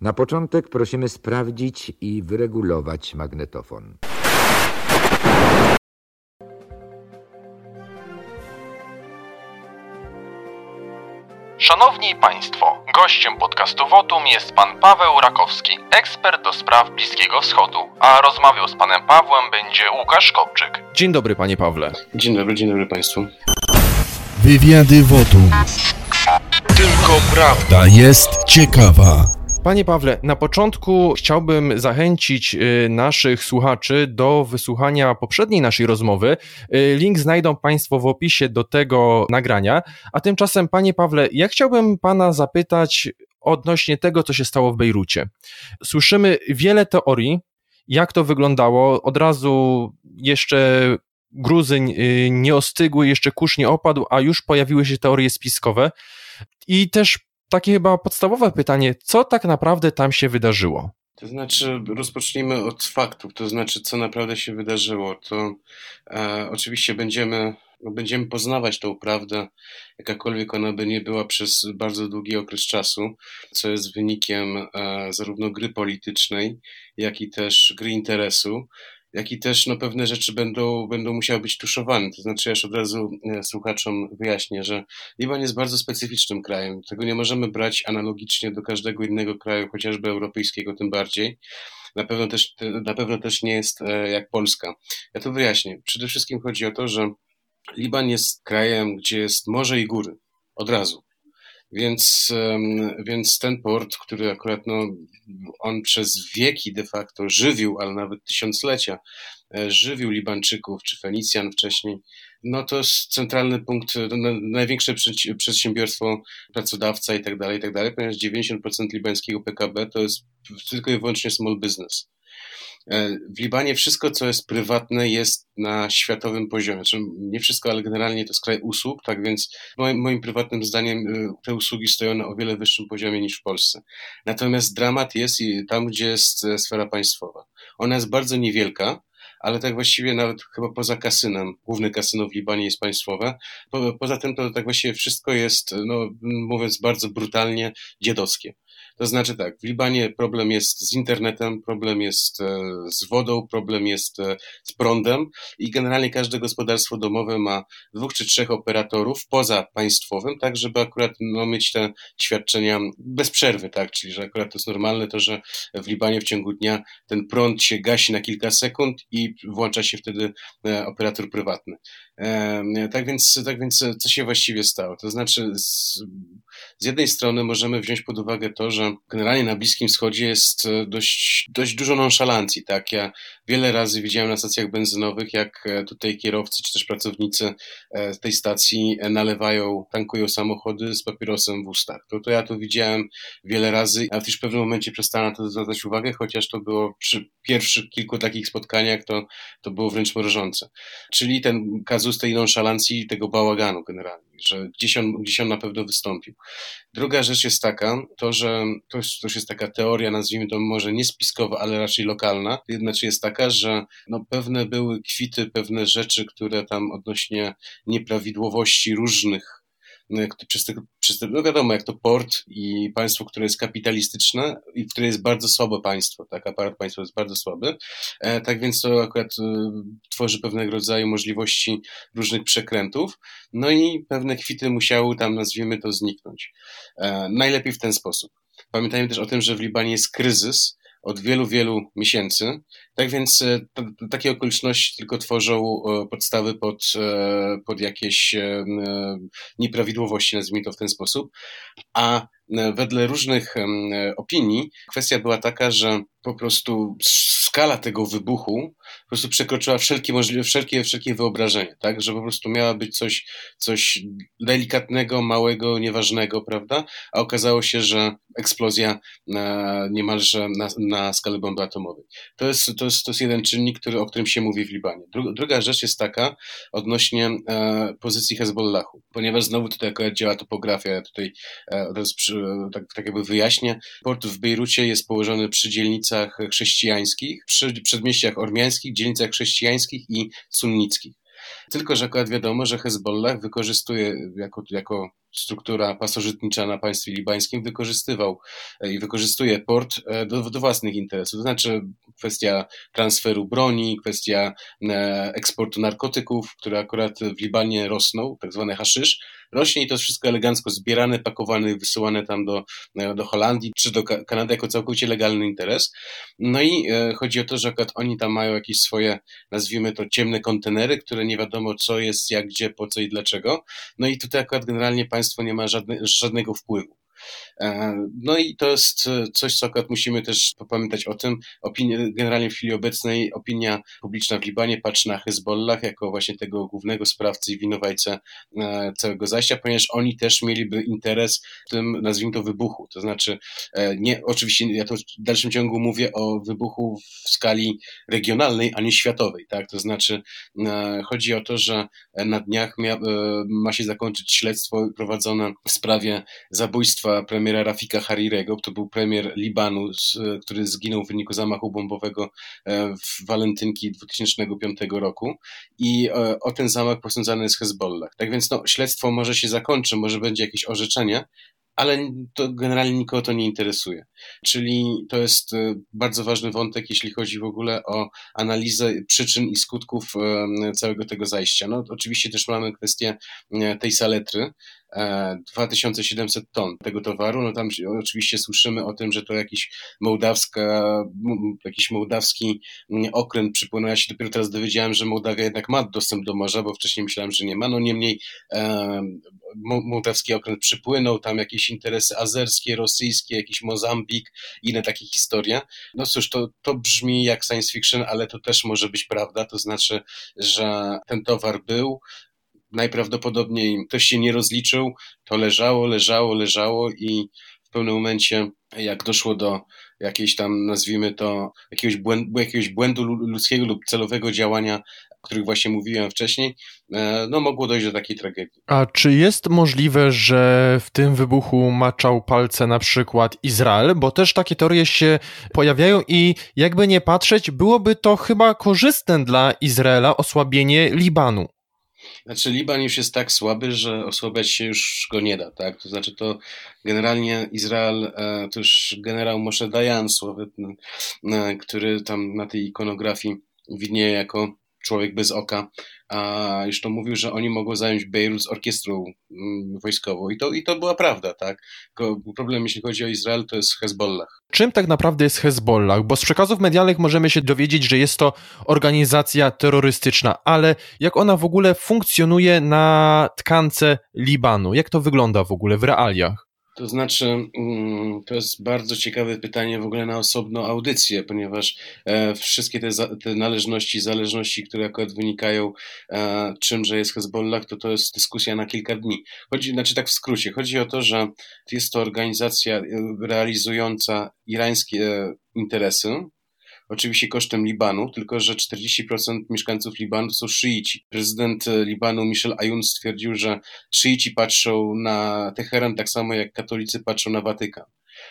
Na początek prosimy sprawdzić i wyregulować magnetofon. Szanowni Państwo, gościem podcastu Wotum jest pan Paweł Rakowski, ekspert do spraw Bliskiego Wschodu, a rozmawiał z panem Pawłem będzie Łukasz Kopczyk. Dzień dobry panie Pawle. Dzień dobry, dzień dobry Państwu. Wywiady Wotum. Tylko prawda. Jest ciekawa. Panie Pawle, na początku chciałbym zachęcić y, naszych słuchaczy do wysłuchania poprzedniej naszej rozmowy. Y, link znajdą Państwo w opisie do tego nagrania. A tymczasem, Panie Pawle, ja chciałbym Pana zapytać odnośnie tego, co się stało w Bejrucie. Słyszymy wiele teorii, jak to wyglądało. Od razu jeszcze gruzy y, nie ostygły, jeszcze kurz nie opadł, a już pojawiły się teorie spiskowe. I też takie chyba podstawowe pytanie, co tak naprawdę tam się wydarzyło? To znaczy, rozpocznijmy od faktów, to znaczy, co naprawdę się wydarzyło. To e, oczywiście będziemy, no, będziemy poznawać tą prawdę, jakakolwiek ona by nie była przez bardzo długi okres czasu, co jest wynikiem e, zarówno gry politycznej, jak i też gry interesu jak i też no, pewne rzeczy będą, będą musiały być tuszowane. To znaczy, ja już od razu e, słuchaczom wyjaśnię, że Liban jest bardzo specyficznym krajem. Tego nie możemy brać analogicznie do każdego innego kraju, chociażby europejskiego tym bardziej. Na pewno też, na pewno też nie jest e, jak Polska. Ja to wyjaśnię. Przede wszystkim chodzi o to, że Liban jest krajem, gdzie jest morze i góry. Od razu. Więc, więc ten port, który akurat no, on przez wieki de facto żywił, ale nawet tysiąclecia, e, żywił Libańczyków czy Fenicjan wcześniej, no to jest centralny punkt, no, największe przedsiębiorstwo, pracodawca i tak dalej, i tak dalej, ponieważ 90% libańskiego PKB to jest tylko i wyłącznie small business. E, w Libanie wszystko, co jest prywatne, jest na światowym poziomie. Znaczy, nie wszystko, ale generalnie to jest kraj usług, tak więc moim, moim prywatnym zdaniem e, te usługi stoją na o wiele wyższym poziomie niż w Polsce. Natomiast dramat jest tam, gdzie jest e, sfera państwowa. Ona jest bardzo niewielka, ale tak właściwie nawet chyba poza kasynem, główne kasyno w Libanie jest państwowe. Po, poza tym to tak właściwie wszystko jest, no, mówiąc bardzo brutalnie, dziadowskie. To znaczy tak, w Libanie problem jest z internetem, problem jest e, z wodą, problem jest e, z prądem i generalnie każde gospodarstwo domowe ma dwóch czy trzech operatorów poza państwowym, tak żeby akurat no, mieć te świadczenia bez przerwy, tak, czyli że akurat to jest normalne to, że w Libanie w ciągu dnia ten prąd się gasi na kilka sekund i włącza się wtedy e, operator prywatny. Tak więc, tak więc co się właściwie stało? To znaczy z, z jednej strony możemy wziąć pod uwagę to, że generalnie na Bliskim Wschodzie jest e, dość, dość dużo nonszalancji, tak? Ja wiele razy widziałem na stacjach benzynowych, jak e, tutaj kierowcy czy też pracownicy e, tej stacji nalewają, tankują samochody z papierosem w ustach. To, to ja to widziałem wiele razy, a też w pewnym momencie przestałem na to zwracać uwagę, chociaż to było przy pierwszych kilku takich spotkaniach, to, to było wręcz mrożące. Czyli ten kazus tej nonszalancji, tego bałaganu generalnie że gdzieś on, gdzieś on na pewno wystąpił. Druga rzecz jest taka, to, że to jest, to jest taka teoria, nazwijmy to może nie spiskowa, ale raczej lokalna. Znaczy jest taka, że no, pewne były kwity, pewne rzeczy, które tam odnośnie nieprawidłowości różnych przez, te, przez te, no wiadomo, jak to port i państwo, które jest kapitalistyczne i które jest bardzo słabe państwo, tak, aparat państwa jest bardzo słaby, e, tak więc to akurat e, tworzy pewnego rodzaju możliwości różnych przekrętów, no i pewne kwity musiały tam, nazwijmy to, zniknąć. E, najlepiej w ten sposób. Pamiętajmy też o tym, że w Libanie jest kryzys, od wielu, wielu miesięcy. Tak więc e, takie okoliczności tylko tworzą e, podstawy pod, e, pod jakieś nieprawidłowości, nazwijmy to w ten sposób. A wedle różnych opinii kwestia była taka, że po prostu skala tego wybuchu po prostu przekroczyła wszelkie możliwe, wszelkie, wszelkie wyobrażenie, tak? Że po prostu miała być coś, coś delikatnego, małego, nieważnego, prawda? A okazało się, że eksplozja na, niemalże na, na skalę bomby atomowej. To jest, to, jest, to jest jeden czynnik, który, o którym się mówi w Libanie. Dru, druga rzecz jest taka odnośnie e, pozycji Hezbollahu, ponieważ znowu tutaj akurat działa topografia, ja tutaj e, przy, tak, tak jakby wyjaśnię. Port w Bejrucie jest położony przy dzielnicach chrześcijańskich, przy przedmieściach ormiańskich, dzielnicach chrześcijańskich i sunnickich. Tylko, że akurat wiadomo, że Hezbollah wykorzystuje jako, jako struktura pasożytnicza na państwie libańskim wykorzystywał i wykorzystuje port do, do własnych interesów. To znaczy kwestia transferu broni, kwestia eksportu narkotyków, które akurat w Libanie rosną, tak zwane haszysz, rośnie i to wszystko elegancko zbierane, pakowane wysyłane tam do, do Holandii czy do Kanady jako całkowicie legalny interes. No i e, chodzi o to, że akurat oni tam mają jakieś swoje, nazwijmy to ciemne kontenery, które nie wiadomo co jest, jak, gdzie, po co i dlaczego. No i tutaj akurat generalnie państwo nie ma żadne, żadnego wpływu. E, no i to jest e, coś, co akurat musimy też pamiętać o tym. Opinie, generalnie w chwili obecnej opinia publiczna w Libanie patrzy na Hezbollah jako właśnie tego głównego sprawcy i winowajcę e, całego zajścia, ponieważ oni też mieliby interes w tym, nazwijmy to, wybuchu. To znaczy, nie, oczywiście ja to w dalszym ciągu mówię o wybuchu w skali regionalnej, a nie światowej, tak? To znaczy, chodzi o to, że na dniach mia, ma się zakończyć śledztwo prowadzone w sprawie zabójstwa premiera premiera Rafika Harirego, to był premier Libanu, który zginął w wyniku zamachu bombowego e, w walentynki 2005 roku i e, o ten zamach posądzany jest Hezbollah. Tak więc no, śledztwo może się zakończy, może będzie jakieś orzeczenie, ale to generalnie nikogo to nie interesuje. Czyli to jest e, bardzo ważny wątek, jeśli chodzi w ogóle o analizę przyczyn i skutków całego tego zajścia. No, oczywiście też mamy kwestię tej saletry, 2700 ton tego towaru, no tam oczywiście słyszymy o tym, że to jakiś mołdawska, jakiś mołdawski okręt przypłynął. Ja się dopiero teraz dowiedziałem, że Mołdawia jednak ma dostęp do morza, bo wcześniej myślałem, że nie ma. No niemniej e, mołdawski okręt przypłynął, tam jakieś interesy azerskie, rosyjskie, jakiś Mozambik, inne takie historie. No cóż, to, to brzmi jak science fiction, ale to też może być prawda, to znaczy, że ten towar był, najprawdopodobniej ktoś się nie rozliczył, to leżało, leżało, leżało i w pewnym momencie, jak doszło do jakiejś tam, nazwijmy to, jakiegoś błędu, jakiegoś błędu ludzkiego lub celowego działania, o których właśnie mówiłem wcześniej, e, no mogło dojść do takiej tragedii. A czy jest możliwe, że w tym wybuchu maczał palce na przykład Izrael? Bo też takie teorie się pojawiają i jakby nie patrzeć, byłoby to chyba korzystne dla Izraela osłabienie Libanu. Znaczy Liban już jest tak słaby, że osłabiać się już go nie da, tak? To znaczy to generalnie Izrael, e, to już generał Moshe Dayan sławetny, e, który tam na tej ikonografii widnieje jako człowiek bez oka, a już to mówił, że oni mogą zająć Bejrut z orkiestrą mm, wojskową i to, i to była prawda, tak? Tylko problem, jeśli chodzi o Izrael, to jest Hezbollah. Czym tak naprawdę jest Hezbollah? Bo z przekazów medialnych możemy się dowiedzieć, że jest to organizacja terrorystyczna, ale jak ona w ogóle funkcjonuje na tkance Libanu? Jak to wygląda w ogóle w realiach? To znaczy, mm, to jest bardzo ciekawe pytanie w ogóle na osobną audycję, ponieważ e, wszystkie te, te należności, zależności, które akurat wynikają e, czymże jest Hezbollah, to to jest dyskusja na kilka dni. Chodzi, znaczy tak w skrócie, chodzi o to, że jest to organizacja e, realizująca irańskie interesy, oczywiście kosztem Libanu, tylko że 40% mieszkańców Libanu są szyici. Prezydent e, Libanu Michel Aoun stwierdził, że szyici patrzą na Teheran tak samo jak katolicy patrzą na Watykan.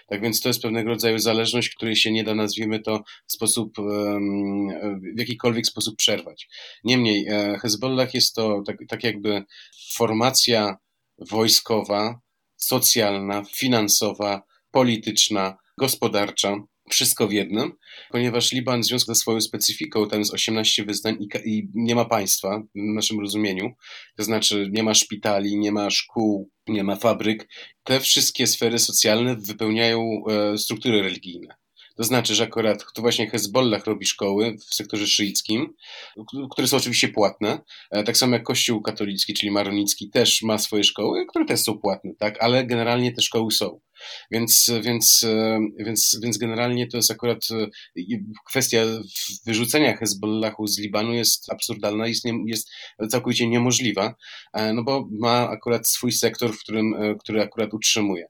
Tak więc to jest pewnego rodzaju zależność, której się nie da, nazwijmy to, w sposób, w jakikolwiek sposób przerwać. Niemniej, e, Hezbollah jest to tak, tak jakby formacja wojskowa, socjalna, finansowa, polityczna, gospodarcza, wszystko w jednym, ponieważ Liban w związku ze swoją specyfiką, tam jest 18 wyznań i, i, nie ma państwa w naszym rozumieniu, to znaczy nie ma szpitali, nie ma szkół, nie ma fabryk. Te wszystkie sfery socjalne wypełniają e, struktury religijne. To znaczy, że akurat to właśnie Hezbollah robi szkoły w sektorze szyickim, które są oczywiście płatne. E, tak samo jak Kościół katolicki, czyli maronicki, też ma swoje szkoły, które też są płatne, tak? ale generalnie te szkoły są. Więc, więc, e, więc, więc generalnie to jest akurat e, kwestia wyrzucenia Hezbollahu z Libanu jest absurdalna, jest, nie, jest całkowicie niemożliwa, no bo ma akurat swój sektor, w którym, który akurat utrzymuje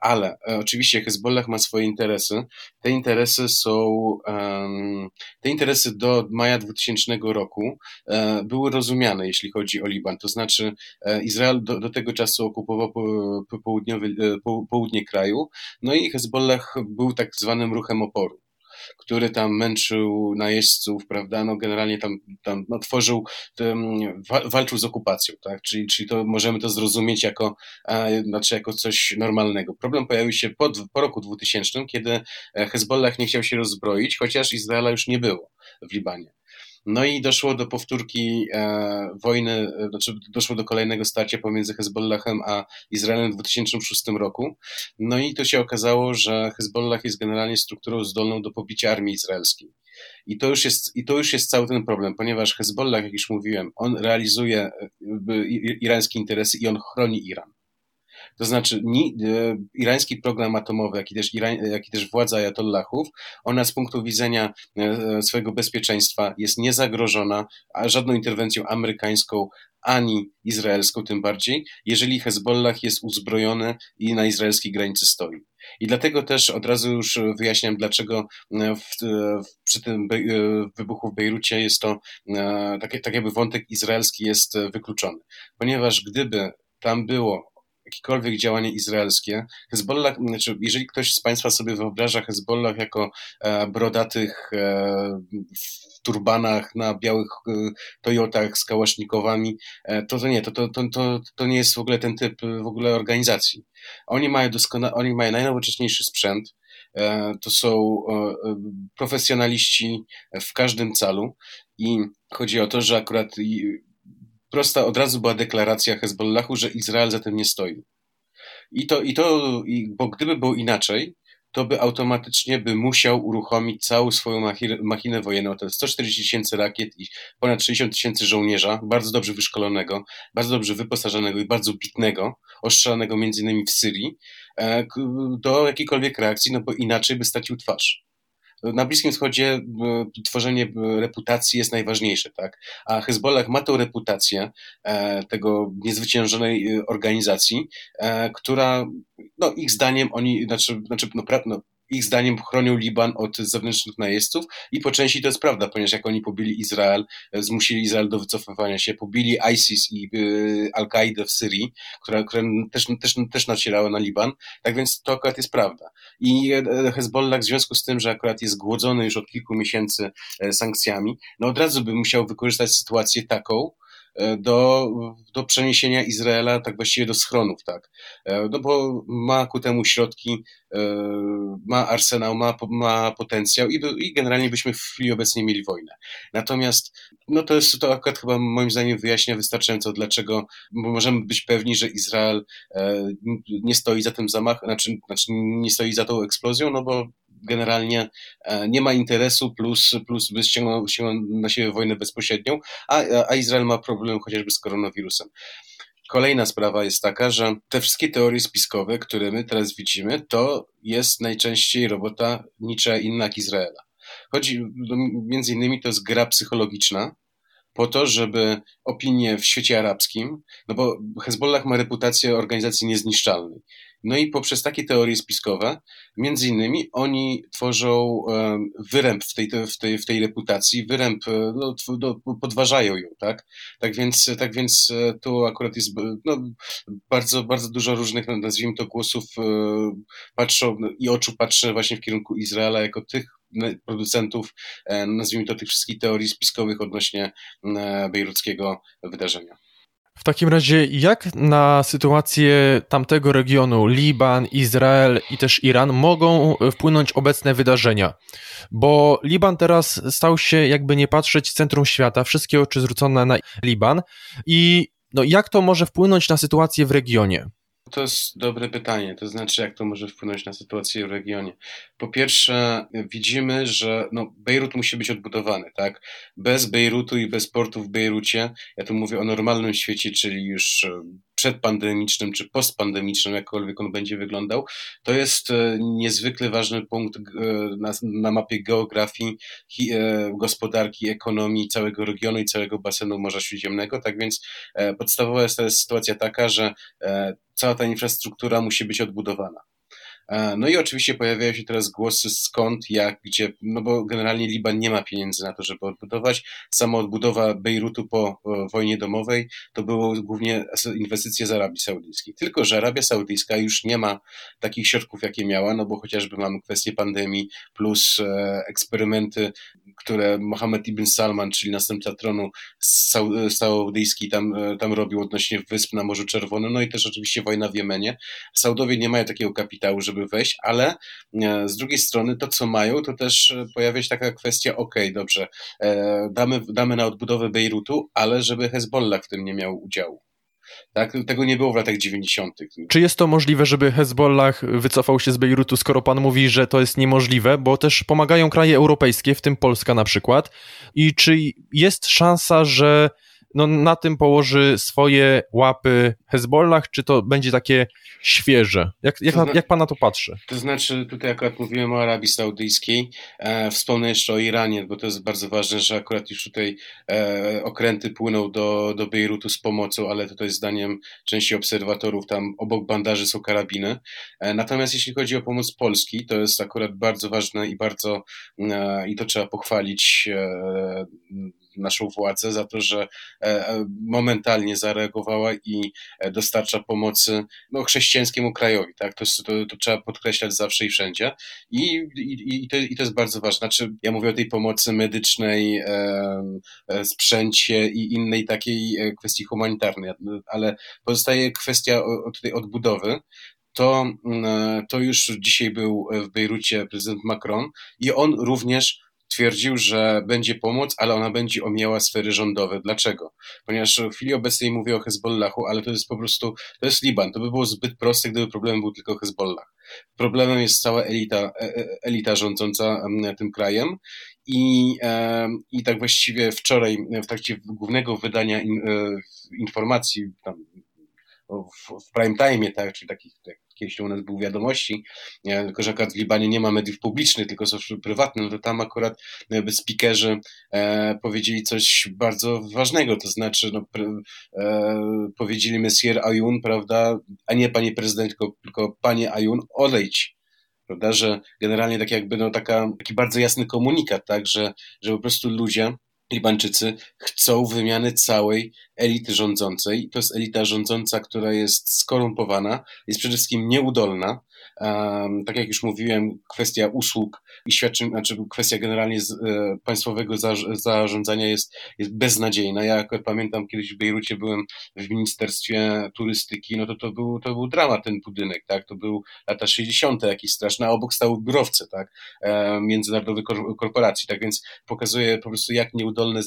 ale e, oczywiście Hezbollah ma swoje interesy. Te interesy są, te interesy do maja 2000 roku e, były rozumiane, jeśli chodzi o Liban. To znaczy, e, Izrael do, do tego czasu okupował południowy, południe kraju, no i Hezbollah był tak zwanym ruchem oporu. Który tam męczył najeźdźców, prawda, no generalnie tam, tam no, tworzył, walczył z okupacją, tak, czyli, czyli to możemy to zrozumieć jako, znaczy jako coś normalnego. Problem pojawił się po, po roku 2000, kiedy Hezbollah nie chciał się rozbroić, chociaż Izraela już nie było w Libanie. No i doszło do powtórki e, wojny, e, znaczy doszło do kolejnego starcia pomiędzy Hezbollahem a Izraelem w 2006 roku. No i to się okazało, że Hezbollah jest generalnie strukturą zdolną do pobicia armii izraelskiej. I to już jest, i to już jest cały ten problem, ponieważ Hezbollah, jak już mówiłem, on realizuje e, irańskie interesy i on chroni Iran. To znaczy ni, e, irański program atomowy, jak i, też jak i też władza ajatollahów, ona z punktu widzenia e, swojego bezpieczeństwa jest niezagrożona a żadną interwencją amerykańską ani izraelską tym bardziej, jeżeli Hezbollah jest uzbrojony i na izraelskiej granicy stoi. I dlatego też od razu już wyjaśniam, dlaczego e, w, przy tym wybuchu w Bejrucie jest to tak, tak jakby wątek izraelski jest wykluczony. Ponieważ gdyby tam było jakiekolwiek działanie izraelskie. Hezbollah, znaczy jeżeli ktoś z Państwa sobie wyobraża Hezbollah jako e, brodatych e, w turbanach na białych e, Toyotach z kałasznikowami, to to nie, to, to, to, to, nie jest w ogóle ten typ w ogóle organizacji. Oni mają doskonale, oni mają najnowocześniejszy sprzęt, to są profesjonaliści w każdym calu i chodzi o to, że akurat prosta od razu była deklaracja Hezbollahu, że Izrael za tym nie stoi. I to, i to i, bo gdyby było inaczej, to by automatycznie by musiał uruchomić całą swoją machinę, wojenną. To jest 140 tysięcy rakiet i ponad 60 tysięcy żołnierza, bardzo dobrze wyszkolonego, bardzo dobrze wyposażonego i bardzo bitnego, oszczelanego między innymi w Syrii, e, do jakiejkolwiek reakcji, no bo inaczej by stracił twarz na Bliskim Wschodzie e, tworzenie e, reputacji jest najważniejsze, tak? A Hezbollah ma tą reputację e, tego niezwyciężonej organizacji, która, no ich zdaniem oni, znaczy, znaczy no, no ich zdaniem chronią Liban od zewnętrznych najeźdźców i po części to jest prawda, ponieważ jak oni pobili Izrael, e, zmusili Izrael do wycofywania się, pobili ISIS i y, Al-Kaidę w Syrii, która, która też, też, też nacierała na Liban, tak więc to akurat jest prawda. I e, Hezbollah w związku z tym, że akurat jest głodzony już od kilku miesięcy sankcjami, no od razu by musiał wykorzystać sytuację taką, E, do, do przeniesienia Izraela tak właściwie do schronów, tak. E, no bo ma ku temu środki, e, ma arsenał, ma, ma potencjał i, i generalnie byśmy w chwili obecnej mieli wojnę. Natomiast no to jest to akurat chyba moim zdaniem wyjaśnia wystarczająco, dlaczego możemy być pewni, że Izrael nie stoi za tym zamachem, znaczy, znaczy nie stoi za tą eksplozją, no bo generalnie e, nie ma interesu, plus, plus by ściągnął, na siebie wojnę bezpośrednią, a, a Izrael ma problem chociażby z koronawirusem. Kolejna sprawa jest taka, że te wszystkie teorie spiskowe, które my teraz widzimy, to jest najczęściej robota niczego inna jak Izraela. Chodzi, no, między innymi to jest gra psychologiczna, po to, żeby opinie w świecie arabskim, no bo Hezbollah ma reputację organizacji niezniszczalnej. No i poprzez takie teorie spiskowe, między innymi oni tworzą wyręb w tej, w tej, w tej reputacji, wyręb, e, no, no, podważają ją, tak? Tak więc, tak więc e, tu akurat jest no, bardzo, bardzo dużo różnych, nazwijmy to, głosów e, patrzą i oczu patrzy właśnie w kierunku Izraela jako tych producentów, nazwijmy to, tych wszystkich teorii spiskowych odnośnie bejruckiego wydarzenia. W takim razie, jak na sytuację tamtego regionu, Liban, Izrael i też Iran, mogą wpłynąć obecne wydarzenia? Bo Liban teraz stał się, jakby nie patrzeć, centrum świata, wszystkie oczy zwrócone na Liban. I no, jak to może wpłynąć na sytuację w regionie? To jest dobre pytanie, to znaczy jak to może wpłynąć na sytuację w regionie. Po pierwsze, widzimy, że no, Bejrut musi być odbudowany, tak? Bez Bejrutu i bez portu w Bejrucie, ja tu mówię o normalnym świecie, czyli już przedpandemicznym czy postpandemicznym, jakkolwiek on będzie wyglądał, to jest e, niezwykle ważny punkt e, na, na mapie geografii, e, gospodarki, ekonomii całego regionu i całego basenu Morza Śródziemnego. Tak więc podstawowa jest sytuacja taka, że cała ta infrastruktura musi być odbudowana. E, no i oczywiście pojawiają się teraz głosy skąd, jak, gdzie, no bo generalnie Liban nie ma pieniędzy na to, żeby odbudować. Sama odbudowa Bejrutu po wojnie domowej to było głównie inwestycje z Arabii Saudyjskiej. Tylko, że Arabia Saudyjska już nie ma takich środków, jakie miała, no bo chociażby mamy kwestię pandemii plus e, eksperymenty, które Mohammed ibn Salman, czyli następca tronu saudyjski tam, e, tam robił odnośnie wysp na Morzu Czerwonym, no i też oczywiście wojna w Jemenie. Saudowie nie mają takiego kapitału, żeby wejść, ale e, z drugiej strony to, co mają, to też pojawia się taka kwestia, ok, dobrze, damy, damy na odbudowę Bejrutu, ale żeby Hezbollah w tym nie miał udziału. Tak? Tego nie było w latach 90. Czy jest to możliwe, żeby Hezbollah wycofał się z Bejrutu, skoro pan mówi, że to jest niemożliwe, bo też pomagają kraje europejskie, w tym Polska na przykład. I czy jest szansa, że no, na tym położy swoje łapy Hezbollah, czy to będzie takie świeże? Jak, jak, zna- jak pan na to patrzy? To znaczy, tutaj akurat mówiłem o Arabii Saudyjskiej, e, wspomnę jeszcze o Iranie, bo to jest bardzo ważne, że akurat już tutaj e, okręty płyną do, do Bejrutu z pomocą, ale tutaj zdaniem części obserwatorów tam obok bandaży są karabiny. E, natomiast jeśli chodzi o pomoc Polski, to jest akurat bardzo ważne i bardzo, e, i to trzeba pochwalić e, naszą władzę za to, że e, e, momentalnie zareagowała i e, dostarcza pomocy no, chrześcijańskiemu krajowi. Tak? To, to, to trzeba podkreślać zawsze i wszędzie. I, i, i, to, I to jest bardzo ważne. Znaczy, ja mówię o tej pomocy medycznej, sprzęcie i innej takiej kwestii humanitarnej, ale pozostaje kwestia tej odbudowy to, to już dzisiaj był w Bejrucie prezydent Macron i on również twierdził, że będzie pomoc, ale ona będzie omijała sfery rządowe. Dlaczego? Ponieważ w chwili obecnej mówię o Hezbollahu, ale to jest po prostu, to jest Liban. To by było zbyt proste, gdyby problemem był tylko Hezbollah. Problemem jest cała elita, e, e, elita rządząca tym krajem i, i tak właściwie wczoraj w trakcie głównego wydania in, e, informacji tam, w, w prime time, tak, czyli takich tak, kiedyś u nas był wiadomości, tylko że akurat w Libanie nie ma mediów publicznych, tylko są prywatne, no to tam akurat e, speakerzy e, powiedzieli coś bardzo ważnego, to znaczy no, e, powiedzieli Messier Ayun, prawda, a nie panie prezydent, tylko, tylko panie Ayun, odejdź prawda, że generalnie tak jakby no taka, taki bardzo jasny komunikat, tak, że, że po prostu ludzie Libańczycy chcą wymiany całej elity rządzącej. To jest elita rządząca, która jest skorumpowana, jest przede wszystkim nieudolna, tak jak już mówiłem, kwestia usług i świadczeń, znaczy kwestia generalnie z, e, państwowego za, zarządzania jest, jest beznadziejna. Ja akurat pamiętam, kiedyś w Bejrucie byłem w Ministerstwie Turystyki, no to to był, to był dramat ten budynek, tak? To był lata 60. jakiś straszny, a obok stały biurowce, tak? E, międzynarodowych korporacji, tak więc pokazuje po prostu, jak nieudolny e,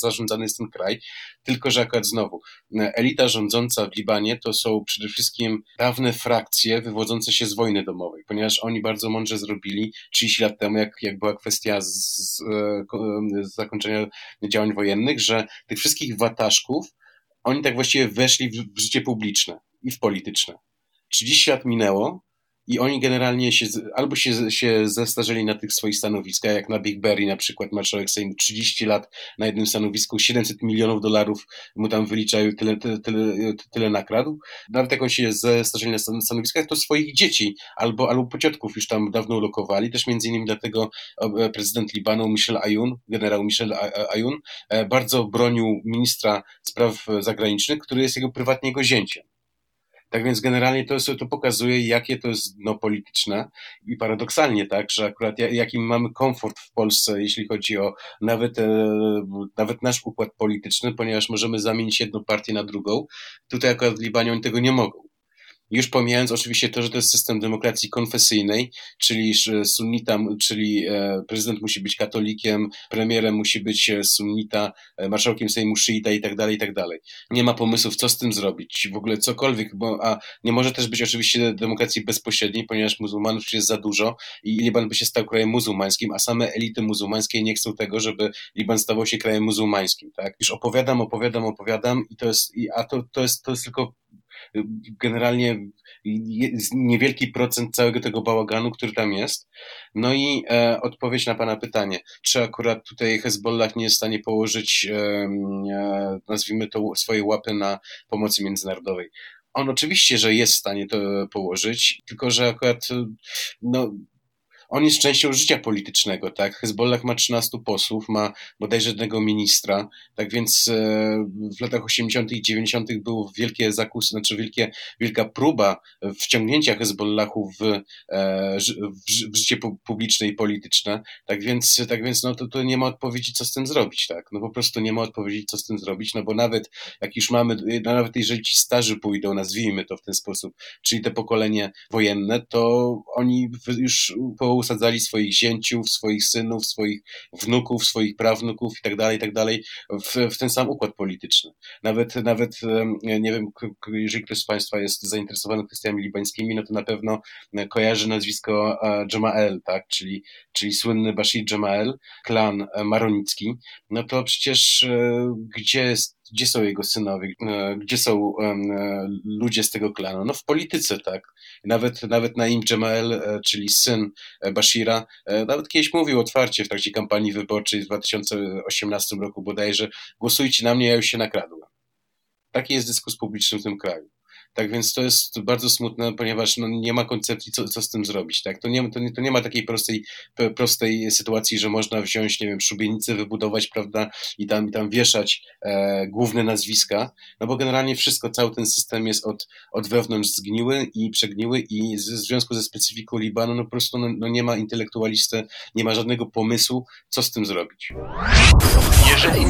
zarządzany jest ten kraj. Tylko, że akurat znowu, elita rządząca w Libanie to są przede wszystkim dawne frakcje wywodzące się z wojny domowej, ponieważ oni bardzo mądrze zrobili 30 lat temu, jak, jak była kwestia z, z, z zakończenia działań wojennych, że tych wszystkich wataszków oni tak właściwie weszli w, w życie publiczne i w polityczne. 30 lat minęło, i oni generalnie się, albo się, się zestarzeli na tych swoich stanowiskach, jak na Big Berry na przykład, marszałek Sejmu 30 lat na jednym stanowisku, 700 milionów dolarów mu tam wyliczają, tyle, tyle, tyle, tyle nakradł. Nawet jak on się zestarzeli na stanowiskach, to swoich dzieci albo, albo pociotków już tam dawno ulokowali. Też między innymi dlatego e, prezydent Libanu Michel Ayun, generał Michel Ayun, e, bardzo bronił ministra spraw zagranicznych, który jest jego prywatnie jego zięciem. Tak więc generalnie to, to pokazuje, jakie to jest dno polityczne i paradoksalnie tak, że akurat jaki mamy komfort w Polsce, jeśli chodzi o nawet, e, nawet nasz układ polityczny, ponieważ możemy zamienić jedną partię na drugą. Tutaj akurat w Libanie oni tego nie mogą. Już pomijając oczywiście to, że to jest system demokracji konfesyjnej, czyli sunnita, czyli e, prezydent musi być katolikiem, premierem musi być e, sunnita, e, marszałkiem Sejmu szyita i tak dalej, i tak dalej. Nie ma pomysłów, co z tym zrobić, w ogóle cokolwiek, bo, a nie może też być oczywiście demokracji bezpośredniej, ponieważ muzułmanów jest za dużo i Liban by się stał krajem muzułmańskim, a same elity muzułmańskie nie chcą tego, żeby Liban stawał się krajem muzułmańskim, tak? Już opowiadam, opowiadam, opowiadam i to jest, a to, to jest, to jest tylko generalnie niewielki procent całego tego bałaganu, który tam jest. No i e, odpowiedź na Pana pytanie, czy akurat tutaj Hezbollah nie jest w stanie położyć, e, e, nazwijmy to, swojej łapy na pomocy międzynarodowej. on oczywiście, że jest w stanie to położyć, tylko że akurat no, on jest częścią życia politycznego, tak? Hezbollah ma 13 posłów, ma bodajże jednego ministra, tak więc e, w latach 80. i 90. było wielkie zakusy, znaczy wielkie, wielka próba wciągnięcia Hezbollahu w, e, w, życie publiczne i polityczne, tak więc, tak więc no to, to nie ma odpowiedzi, co z tym zrobić, tak? No po prostu nie ma odpowiedzi, co z tym zrobić, no bo nawet jak już mamy, no nawet jeżeli ci starzy pójdą, nazwijmy to w ten sposób, czyli te pokolenie wojenne, to oni już po usadzali swoich zięciów, swoich synów, swoich wnuków, swoich prawnuków i tak dalej, i tak dalej w, w ten sam układ polityczny. Nawet, nawet nie wiem, jeżeli ktoś z Państwa jest zainteresowany kwestiami libańskimi, no to na pewno kojarzy nazwisko Jamael, tak, czyli, czyli słynny Bashir Jamael, klan maronicki, no to przecież e, gdzie jest gdzie są jego synowie, e, gdzie są e, ludzie z tego klanu? No w polityce, tak. Nawet, nawet Naim Jamael, e, czyli syn Bashira, nawet kiedyś mówił otwarcie w trakcie kampanii wyborczej w 2018 roku bodajże, głosujcie na mnie, ja już się nakradłem. Taki jest dyskus publiczny w tym kraju. Tak więc to jest bardzo smutne, ponieważ no, nie ma koncepcji, co, co z tym zrobić. Tak? To, nie, to, nie, to nie ma takiej prostej, prostej sytuacji, że można wziąć, nie wiem, szubienicę, wybudować, prawda, i tam, i tam wieszać e, główne nazwiska, no bo generalnie wszystko, cały ten system jest od, od wewnątrz zgniły i przegniły i w związku ze specyfiką Libanu, no po prostu no, no nie ma intelektualisty, nie ma żadnego pomysłu, co z tym zrobić.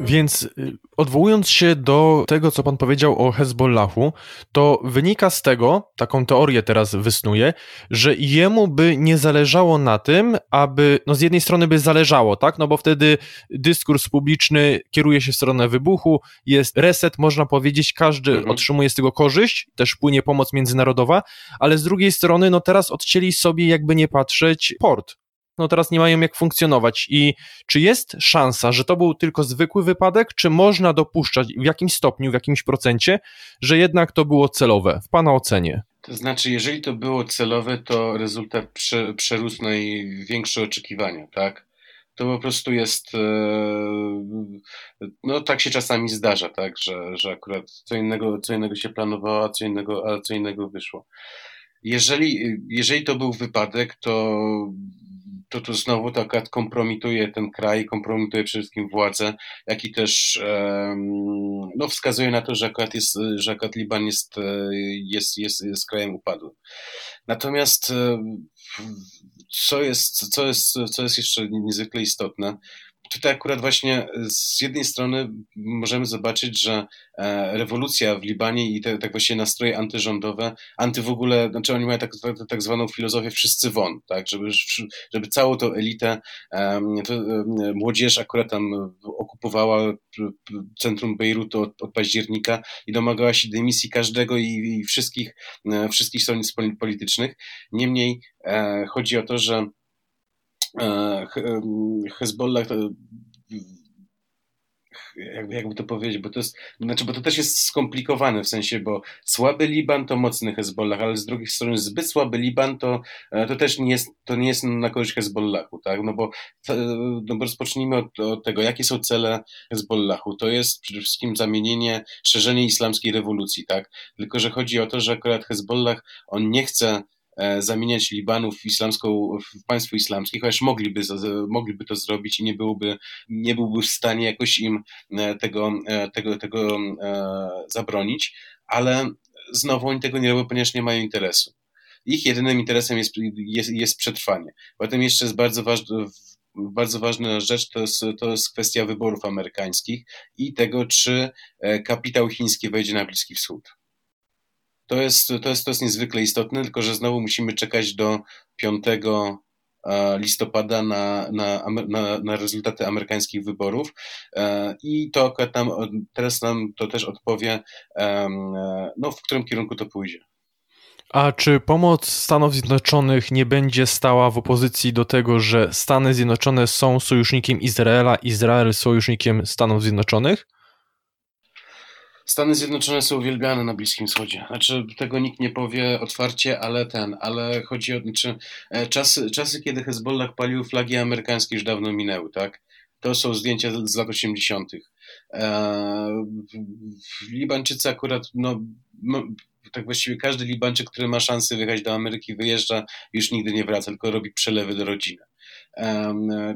Więc y, odwołując się do tego, co pan powiedział o Hezbollahu, to wynika z tego, taką teorię teraz wysnuję, że jemu by nie zależało na tym, aby, no z jednej strony by zależało, tak, no bo wtedy dyskurs publiczny kieruje się w stronę wybuchu, jest reset, można powiedzieć, każdy mhm. otrzymuje z tego korzyść, też płynie pomoc międzynarodowa, ale z drugiej strony, no teraz odcięli sobie, jakby nie patrzeć, port, no teraz nie mają jak funkcjonować. I czy jest szansa, że to był tylko zwykły wypadek, czy można dopuszczać w jakimś stopniu, w jakimś procencie, że jednak to było celowe, w Pana ocenie? To znaczy, jeżeli to było celowe, to rezultat prze, przerósł największe oczekiwania, tak? To po prostu jest, e, no tak się czasami zdarza, tak, że, że akurat co innego, co innego się planowało, a co innego, a co innego wyszło. Jeżeli, jeżeli to był wypadek, to to to znowu to akurat kompromituje ten kraj, kompromituje przede wszystkim władzę, jak i też no, wskazuje na to, że akurat, jest, że akurat Liban jest, e, jest, jest, jest krajem upadłym. Natomiast e, co jest, co, jest, co jest jeszcze niezwykle istotne, tutaj akurat właśnie z jednej strony możemy zobaczyć, że e, rewolucja w Libanie i te tak właśnie nastroje antyrządowe, anty w ogóle, znaczy oni mają tak, tak, tak zwaną filozofię wszyscy won, tak, żeby, żeby całą tą elitę, to, młodzież akurat tam okupowała centrum Bejrutu od, od października i domagała się dymisji każdego i, i wszystkich, e, wszystkich stronnic politycznych. Niemniej e, chodzi o to, że E, Hezbollah jakby, jakby to powiedzieć, bo to jest, znaczy, bo to też jest skomplikowane w sensie, bo słaby Liban to mocny Hezbollah, ale z drugiej strony zbyt słaby Liban to, e, to też nie jest, to nie jest na korzyść Hezbollahu, tak, no bo, no bo rozpocznijmy od, od tego, jakie są cele Hezbollahu, to jest przede wszystkim zamienienie, szerzenie islamskiej rewolucji, tak, tylko, że chodzi o to, że akurat Hezbollah, on nie chce E, zamieniać Libanu w islamską, w państwo islamskie, chociaż mogliby, mogliby to zrobić i nie byłby, nie byłby w stanie jakoś im e, tego, e, tego, tego zabronić, ale znowu oni tego nie robią, ponieważ nie mają interesu. Ich jedynym interesem jest, jest, jest przetrwanie. Potem jeszcze jest bardzo ważne, bardzo ważna rzecz to jest, to jest kwestia wyborów amerykańskich i tego, czy kapitał chiński wejdzie na Bliski Wschód. To jest, to, jest, to jest niezwykle istotne, tylko że znowu musimy czekać do 5 e, listopada na, na, na, na rezultaty amerykańskich wyborów e, i to teraz nam to też odpowie, e, no, w którym kierunku to pójdzie. A czy pomoc Stanów Zjednoczonych nie będzie stała w opozycji do tego, że Stany Zjednoczone są sojusznikiem Izraela, Izrael sojusznikiem Stanów Zjednoczonych? Stany Zjednoczone są uwielbiane na Bliskim Wschodzie. Znaczy, tego nikt nie powie otwarcie, ale ten, ale chodzi o, znaczy, e, czasy, czasy, kiedy Hezbollah palił flagi amerykańskie już dawno minęły, tak? To są zdjęcia z lat 80. Eee, Libańczycy akurat, no, tak właściwie każdy Libańczyk, który ma szansę wyjechać do Ameryki, wyjeżdża, już nigdy nie wraca, tylko robi przelewy do rodziny.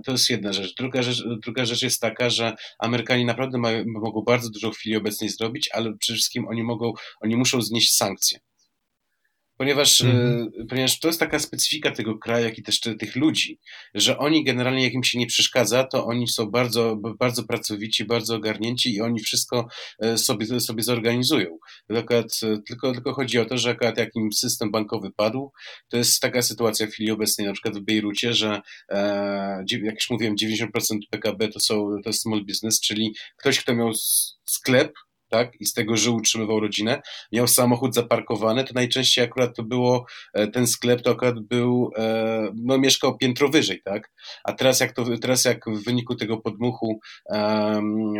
To jest jedna rzecz. Druga rzecz, druga rzecz jest taka, że Amerykanie naprawdę mają, mogą bardzo dużo w chwili obecnej zrobić, ale przede wszystkim oni mogą, oni muszą znieść sankcje ponieważ, mm. ponieważ to jest taka specyfika tego kraju, jak i też tych ludzi, że oni generalnie, jak im się nie przeszkadza, to oni są bardzo, bardzo pracowici, bardzo ogarnięci i oni wszystko e, sobie, sobie zorganizują. Tylko, tylko, tylko chodzi o to, że akurat jak im system bankowy padł, to jest taka sytuacja w chwili obecnej, na przykład w Bejrucie, że e, jak już mówiłem, 90% PKB to, są, to jest small business, czyli ktoś, kto miał sklep, tak, i z tego żył, utrzymywał rodzinę, miał samochód zaparkowany, to najczęściej akurat to było, e, ten sklep to akurat był, e, no mieszkał piętro wyżej, tak, a teraz jak to, teraz jak w wyniku tego podmuchu um,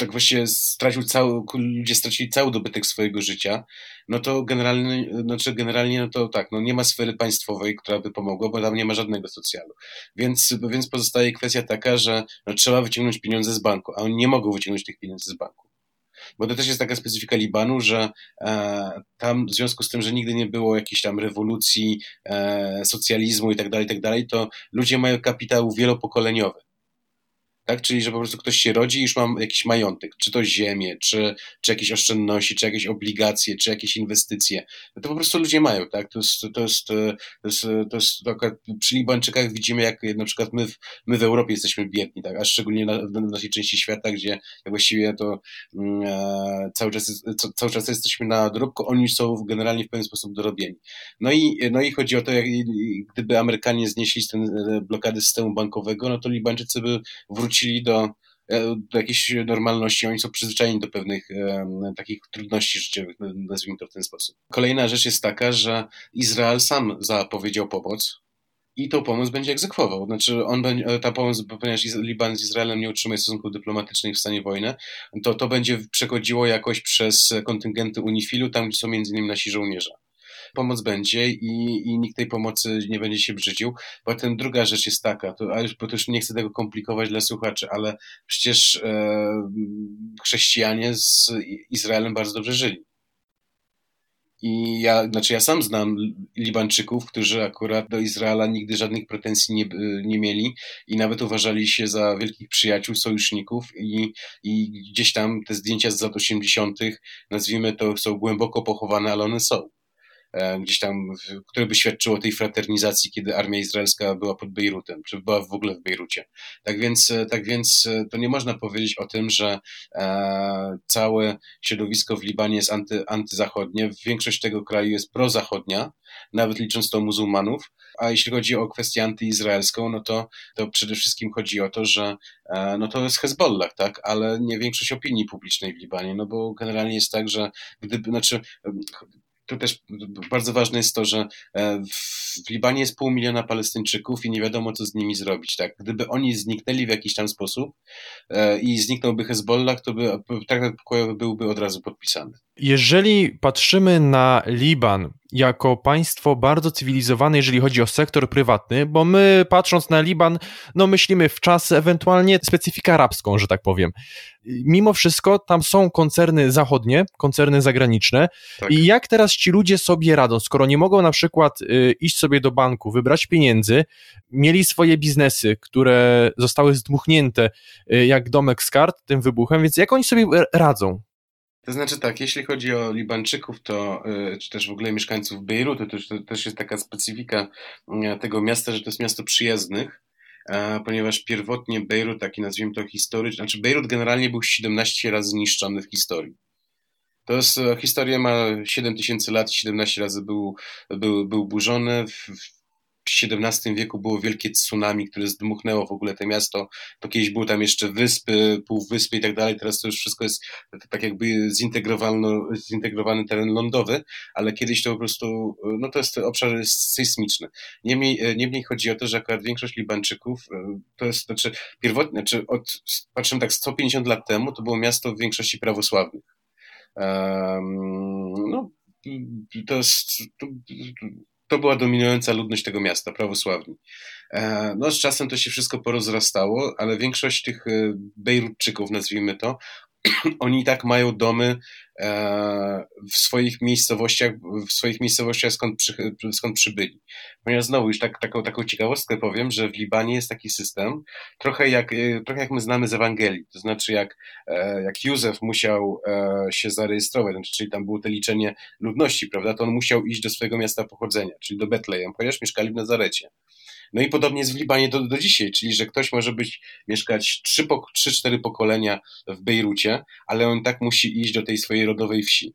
tak właściwie stracił cały, ludzie stracili cały dobytek swojego życia, no to generalnie, znaczy generalnie no to tak, no nie ma sfery państwowej, która by pomogła, bo tam nie ma żadnego socjalu. Więc, więc pozostaje kwestia taka, że no, trzeba wyciągnąć pieniądze z banku, a oni nie mogą wyciągnąć tych pieniędzy z banku bo to też jest taka specyfika Libanu, że e, tam w związku z tym, że nigdy nie było jakiejś tam rewolucji, e, socjalizmu i tak dalej, tak to ludzie mają kapitał wielopokoleniowy tak? Czyli, że po prostu ktoś się rodzi i już mam jakiś majątek, czy to ziemię, czy, czy jakieś oszczędności, czy jakieś obligacje, czy jakieś inwestycje. No to po prostu ludzie mają, tak? To jest, to jest, to jest, to jest taka, przy Libańczykach widzimy, jak na przykład my w, my w Europie jesteśmy biedni, tak? A szczególnie na, w naszej części świata, gdzie właściwie to mm, e, cały, czas, cały czas jesteśmy na dorobku, oni są generalnie w pewien sposób dorobieni. No i, no i chodzi o to, jak, gdyby Amerykanie znieśli ten e, blokady systemu bankowego, no to Libańczycy by wrócili wrócili do, e, do jakiejś normalności, oni są przyzwyczajeni do pewnych e, takich trudności życiowych, nazwijmy to w ten sposób. Kolejna rzecz jest taka, że Izrael sam zapowiedział pomoc i tą pomoc będzie egzekwował. Znaczy, on będzie, ta pomoc, ponieważ Liban z Izraelem nie utrzymuje stosunków dyplomatycznych w stanie wojny, to to będzie przechodziło jakoś przez kontyngenty UNIFIL-u, tam gdzie są między innymi nasi żołnierze pomoc będzie i, i nikt tej pomocy nie będzie się brzydził. Potem druga rzecz jest taka, to, a już, bo to już nie chcę tego komplikować dla słuchaczy, ale przecież e, chrześcijanie z Izraelem bardzo dobrze żyli. I ja, znaczy ja sam znam Libańczyków, którzy akurat do Izraela nigdy żadnych pretensji nie, nie mieli i nawet uważali się za wielkich przyjaciół, sojuszników i, i gdzieś tam te zdjęcia z lat 80., nazwijmy to, są głęboko pochowane, ale one są. E, gdzieś tam, które by świadczyło tej fraternizacji, kiedy armia izraelska była pod Bejrutem, czy była w ogóle w Bejrucie. Tak więc, e, tak więc e, to nie można powiedzieć o tym, że całe środowisko w Libanie jest anty, antyzachodnie. Większość tego kraju jest prozachodnia, nawet licząc to muzułmanów. A jeśli chodzi o kwestię antyizraelską, no to, to przede wszystkim chodzi o to, że no to jest Hezbollah, tak, ale nie większość opinii publicznej w Libanie, no bo generalnie jest tak, że gdyby, znaczy tu też bardzo ważne jest to, że e, w Libanie jest pół miliona Palestyńczyków i nie wiadomo, co z nimi zrobić. Tak? Gdyby oni zniknęli w jakiś tam sposób e, i zniknąłby Hezbollah, to by traktat pokojowy byłby od razu podpisany. Jeżeli patrzymy na Liban jako państwo bardzo cywilizowane, jeżeli chodzi o sektor prywatny, bo my patrząc na Liban, no myślimy w czas ewentualnie specyfikę arabską, że tak powiem. Mimo wszystko tam są koncerny zachodnie, koncerny zagraniczne tak. i jak teraz ci ludzie sobie radzą, skoro nie mogą na przykład y, iść sobie do banku, wybrać pieniędzy, mieli swoje biznesy, które zostały zdmuchnięte y, jak domek z kart tym wybuchem, więc jak oni sobie radzą? To znaczy tak, jeśli chodzi o Libańczyków, to y, czy też w ogóle mieszkańców Bejrutu, to, to też jest taka specyfika y, tego miasta, że to jest miasto przyjezdnych, ponieważ pierwotnie Bejrut, taki nazwijmy to historyczny, znaczy Bejrut generalnie był 17 razy zniszczony w historii. To jest, e, historia ma 7 tysięcy lat, 17 razy był, był, był burzony. XVII wieku było wielkie tsunami, które zdmuchnęło w ogóle to miasto. To kiedyś były tam jeszcze wyspy, półwyspy i tak dalej. Teraz to już wszystko jest tak jakby zintegrowany teren lądowy, ale kiedyś to po prostu, no to jest obszar sejsmiczny. Niemniej, niemniej chodzi o to, że akurat większość Libańczyków to jest, znaczy pierwotnie, znaczy od, tak 150 lat temu, to było miasto w większości prawosławnych. Um, no, to jest, to, to była dominująca ludność tego miasta, prawosławni. E, no, z czasem to się wszystko porozrastało, ale większość tych e, Bejrutczyków, nazwijmy to, oni i tak mają domy e, w swoich miejscowościach, w swoich miejscowościach skąd, przy, skąd przybyli. Ponieważ znowu już tak, taką, taką ciekawostkę powiem, że w Libanie jest taki system, trochę jak, e, trochę jak my znamy z Ewangelii, to znaczy jak, e, jak Józef musiał się zarejestrować, znaczy, czyli tam było to liczenie ludności, prawda, to on musiał iść do swojego miasta pochodzenia, czyli do Betlejem, ponieważ mieszkali w Nazarecie. No i podobnie jest w Libanie do, do dzisiaj, czyli że ktoś może być, mieszkać 3-4 pokolenia w Bejrucie, ale on tak musi iść do tej swojej rodowej wsi.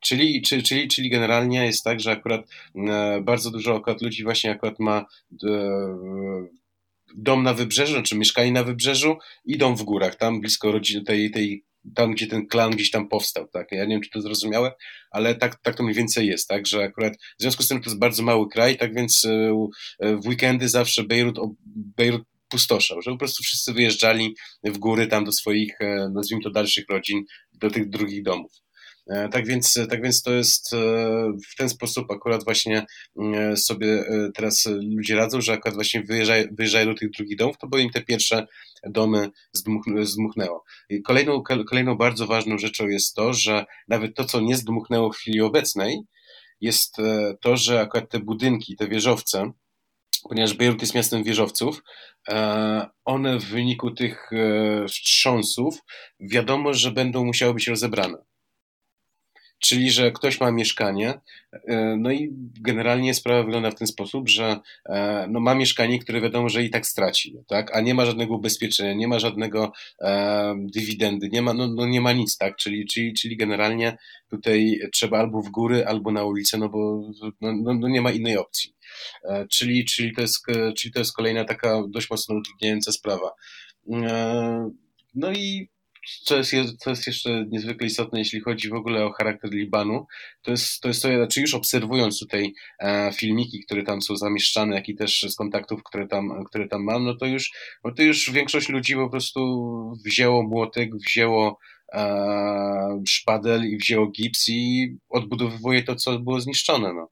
Czyli, czyli, czyli, czyli generalnie jest tak, że akurat e, bardzo dużo akurat ludzi właśnie akurat ma e, dom na wybrzeżu, czy znaczy mieszkanie na wybrzeżu, idą w górach, tam blisko rodziny tej, tej tam, gdzie ten klan gdzieś tam powstał, tak? Ja nie wiem, czy to zrozumiałe, ale tak, tak to mniej więcej jest, tak? Że akurat w związku z tym to jest bardzo mały kraj, tak więc e, e, w weekendy zawsze Bejrut, Bejrut pustoszał, że po prostu wszyscy wyjeżdżali w góry tam do swoich, e, nazwijmy to, dalszych rodzin, do tych drugich domów. E, tak więc, tak więc to jest e, w ten sposób akurat właśnie e, sobie teraz ludzie radzą, że akurat właśnie wyjeżdżają, wyjeżdżają do tych drugich domów, to bo im te pierwsze domy zdmuchnęło. Kolejną, kolejną bardzo ważną rzeczą jest to, że nawet to, co nie zdmuchnęło w chwili obecnej, jest to, że akurat te budynki, te wieżowce, ponieważ Bejrut jest miastem wieżowców, one w wyniku tych wstrząsów wiadomo, że będą musiały być rozebrane. Czyli, że ktoś ma mieszkanie, e, no i generalnie sprawa wygląda w ten sposób, że e, no ma mieszkanie, które wiadomo, że i tak straci, tak? a nie ma żadnego ubezpieczenia, nie ma żadnego e, dywidendy, nie ma, no, no nie ma nic, tak? Czyli, czyli, czyli generalnie tutaj trzeba albo w góry, albo na ulicę, no bo no, no, no nie ma innej opcji. E, czyli, czyli, to jest, czyli to jest kolejna taka dość mocno utrudniająca sprawa. E, no i co jest, co jest jeszcze niezwykle istotne, jeśli chodzi w ogóle o charakter Libanu, to jest to, jest to znaczy już obserwując tutaj e, filmiki, które tam są zamieszczane, jak i też z kontaktów, które tam, które tam mam, no to już, no to już większość ludzi po prostu wzięło młotek, wzięło e, szpadel i wzięło gips i odbudowywuje to, co było zniszczone. No.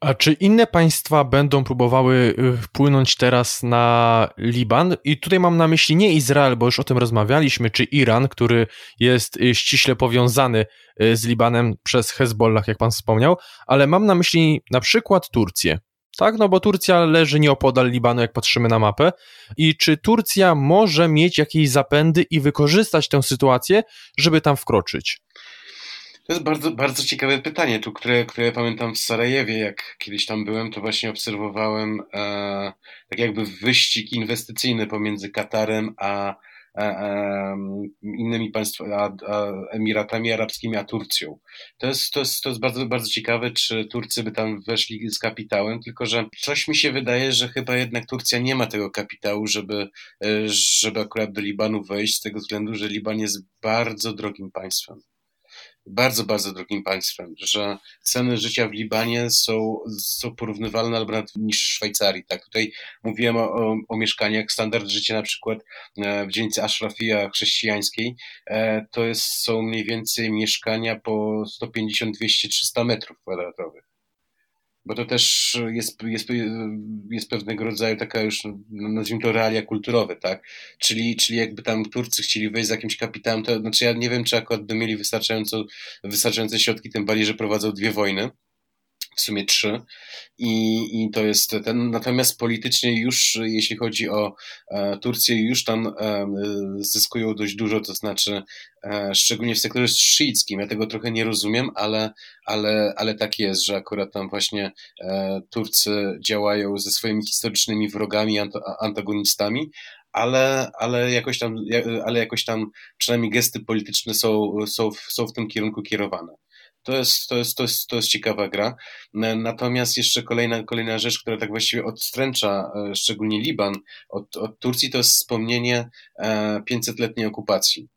A czy inne państwa będą próbowały y, wpłynąć teraz na Liban? I tutaj mam na myśli nie Izrael, bo już o tym rozmawialiśmy, czy Iran, który jest y, ściśle powiązany y, z Libanem przez Hezbollah, jak pan wspomniał, ale mam na myśli na przykład Turcję. Tak, no bo Turcja leży nieopodal Libanu, jak patrzymy na mapę. I czy Turcja może mieć jakieś zapędy i wykorzystać tę sytuację, żeby tam wkroczyć? To jest bardzo, bardzo ciekawe pytanie, tu, które, które pamiętam w Sarajewie, jak kiedyś tam byłem, to właśnie obserwowałem e, tak jakby wyścig inwestycyjny pomiędzy Katarem a, a, a innymi państwami, a, a Emiratami Arabskimi, a Turcją. To jest, to, jest, to jest bardzo, bardzo ciekawe, czy Turcy by tam weszli z kapitałem, tylko że coś mi się wydaje, że chyba jednak Turcja nie ma tego kapitału, żeby, e, żeby akurat do Libanu wejść, z tego względu, że Liban jest bardzo drogim państwem bardzo, bardzo drogim państwem, że ceny życia w Libanie są, są porównywalne albo nawet niż w Szwajcarii. Tak? Tutaj mówiłem o, o, o mieszkaniach, standard życia na przykład e, w dzielnicy Ashrafia chrześcijańskiej e, to jest, są mniej więcej mieszkania po 150, 200, 300 metrów kwadratowych bo to też jest, jest, jest pewnego rodzaju taka już, no, nazwijmy to realia kulturowe, tak? Czyli, czyli jakby tam Turcy chcieli wejść z jakimś kapitałem, to znaczy ja nie wiem, czy akurat by mieli wystarczająco, wystarczające środki, tym bardziej, że prowadzą dwie wojny w sumie trzy. I, I to jest ten. Natomiast politycznie już, jeśli chodzi o e, Turcję, już tam e, zyskują dość dużo, to znaczy e, szczególnie w sektorze szyickim. Ja tego trochę nie rozumiem, ale, ale, ale tak jest, że akurat tam właśnie Turcy działają ze swoimi historycznymi wrogami, antagonistami, ale, ale, jakoś tam, ale jakoś tam przynajmniej gesty polityczne są, są, są w tym kierunku kierowane To jest, to jest, to jest, to jest ciekawa gra. Natomiast jeszcze kolejna, kolejna rzecz, która tak właściwie odstręcza szczególnie Liban od, od Turcji, to jest wspomnienie 500-letniej okupacji.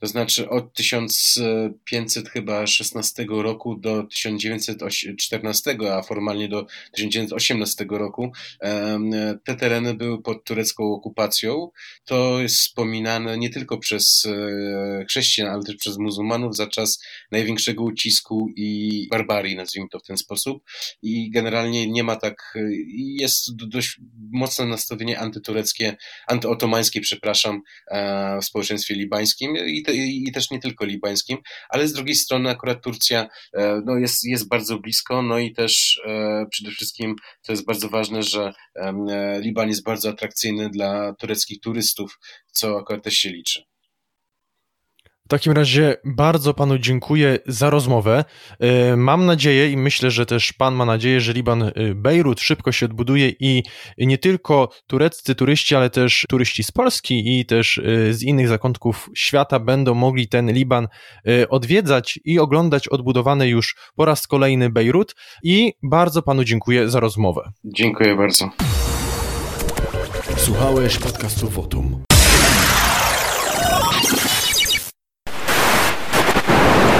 To znaczy od 1516 roku do 1914, a formalnie do 1918 roku te tereny były pod turecką okupacją. To jest wspominane nie tylko przez e, chrześcijan, ale też przez muzułmanów za czas największego ucisku i barbarii, nazwijmy to w ten sposób. I generalnie nie ma tak, jest dość mocne nastawienie antytureckie, antyotomańskie, przepraszam, e, w społeczeństwie libańskim i i też nie tylko libańskim, ale z drugiej strony akurat Turcja e, no, jest, jest bardzo blisko, no i też e, przede wszystkim to jest bardzo ważne, że e, Liban jest bardzo atrakcyjny dla tureckich turystów, co akurat też się liczy. W takim razie bardzo panu dziękuję za rozmowę. E, mam nadzieję i myślę, że też pan ma nadzieję, że Liban e, Bejrut szybko się odbuduje i nie tylko tureccy turyści, ale też turyści z Polski i też e, z innych zakątków świata będą mogli ten Liban odwiedzać i oglądać odbudowany już po raz kolejny Bejrut. I bardzo panu dziękuję za rozmowę. Dziękuję bardzo. Słuchałeś podcastu Wotum.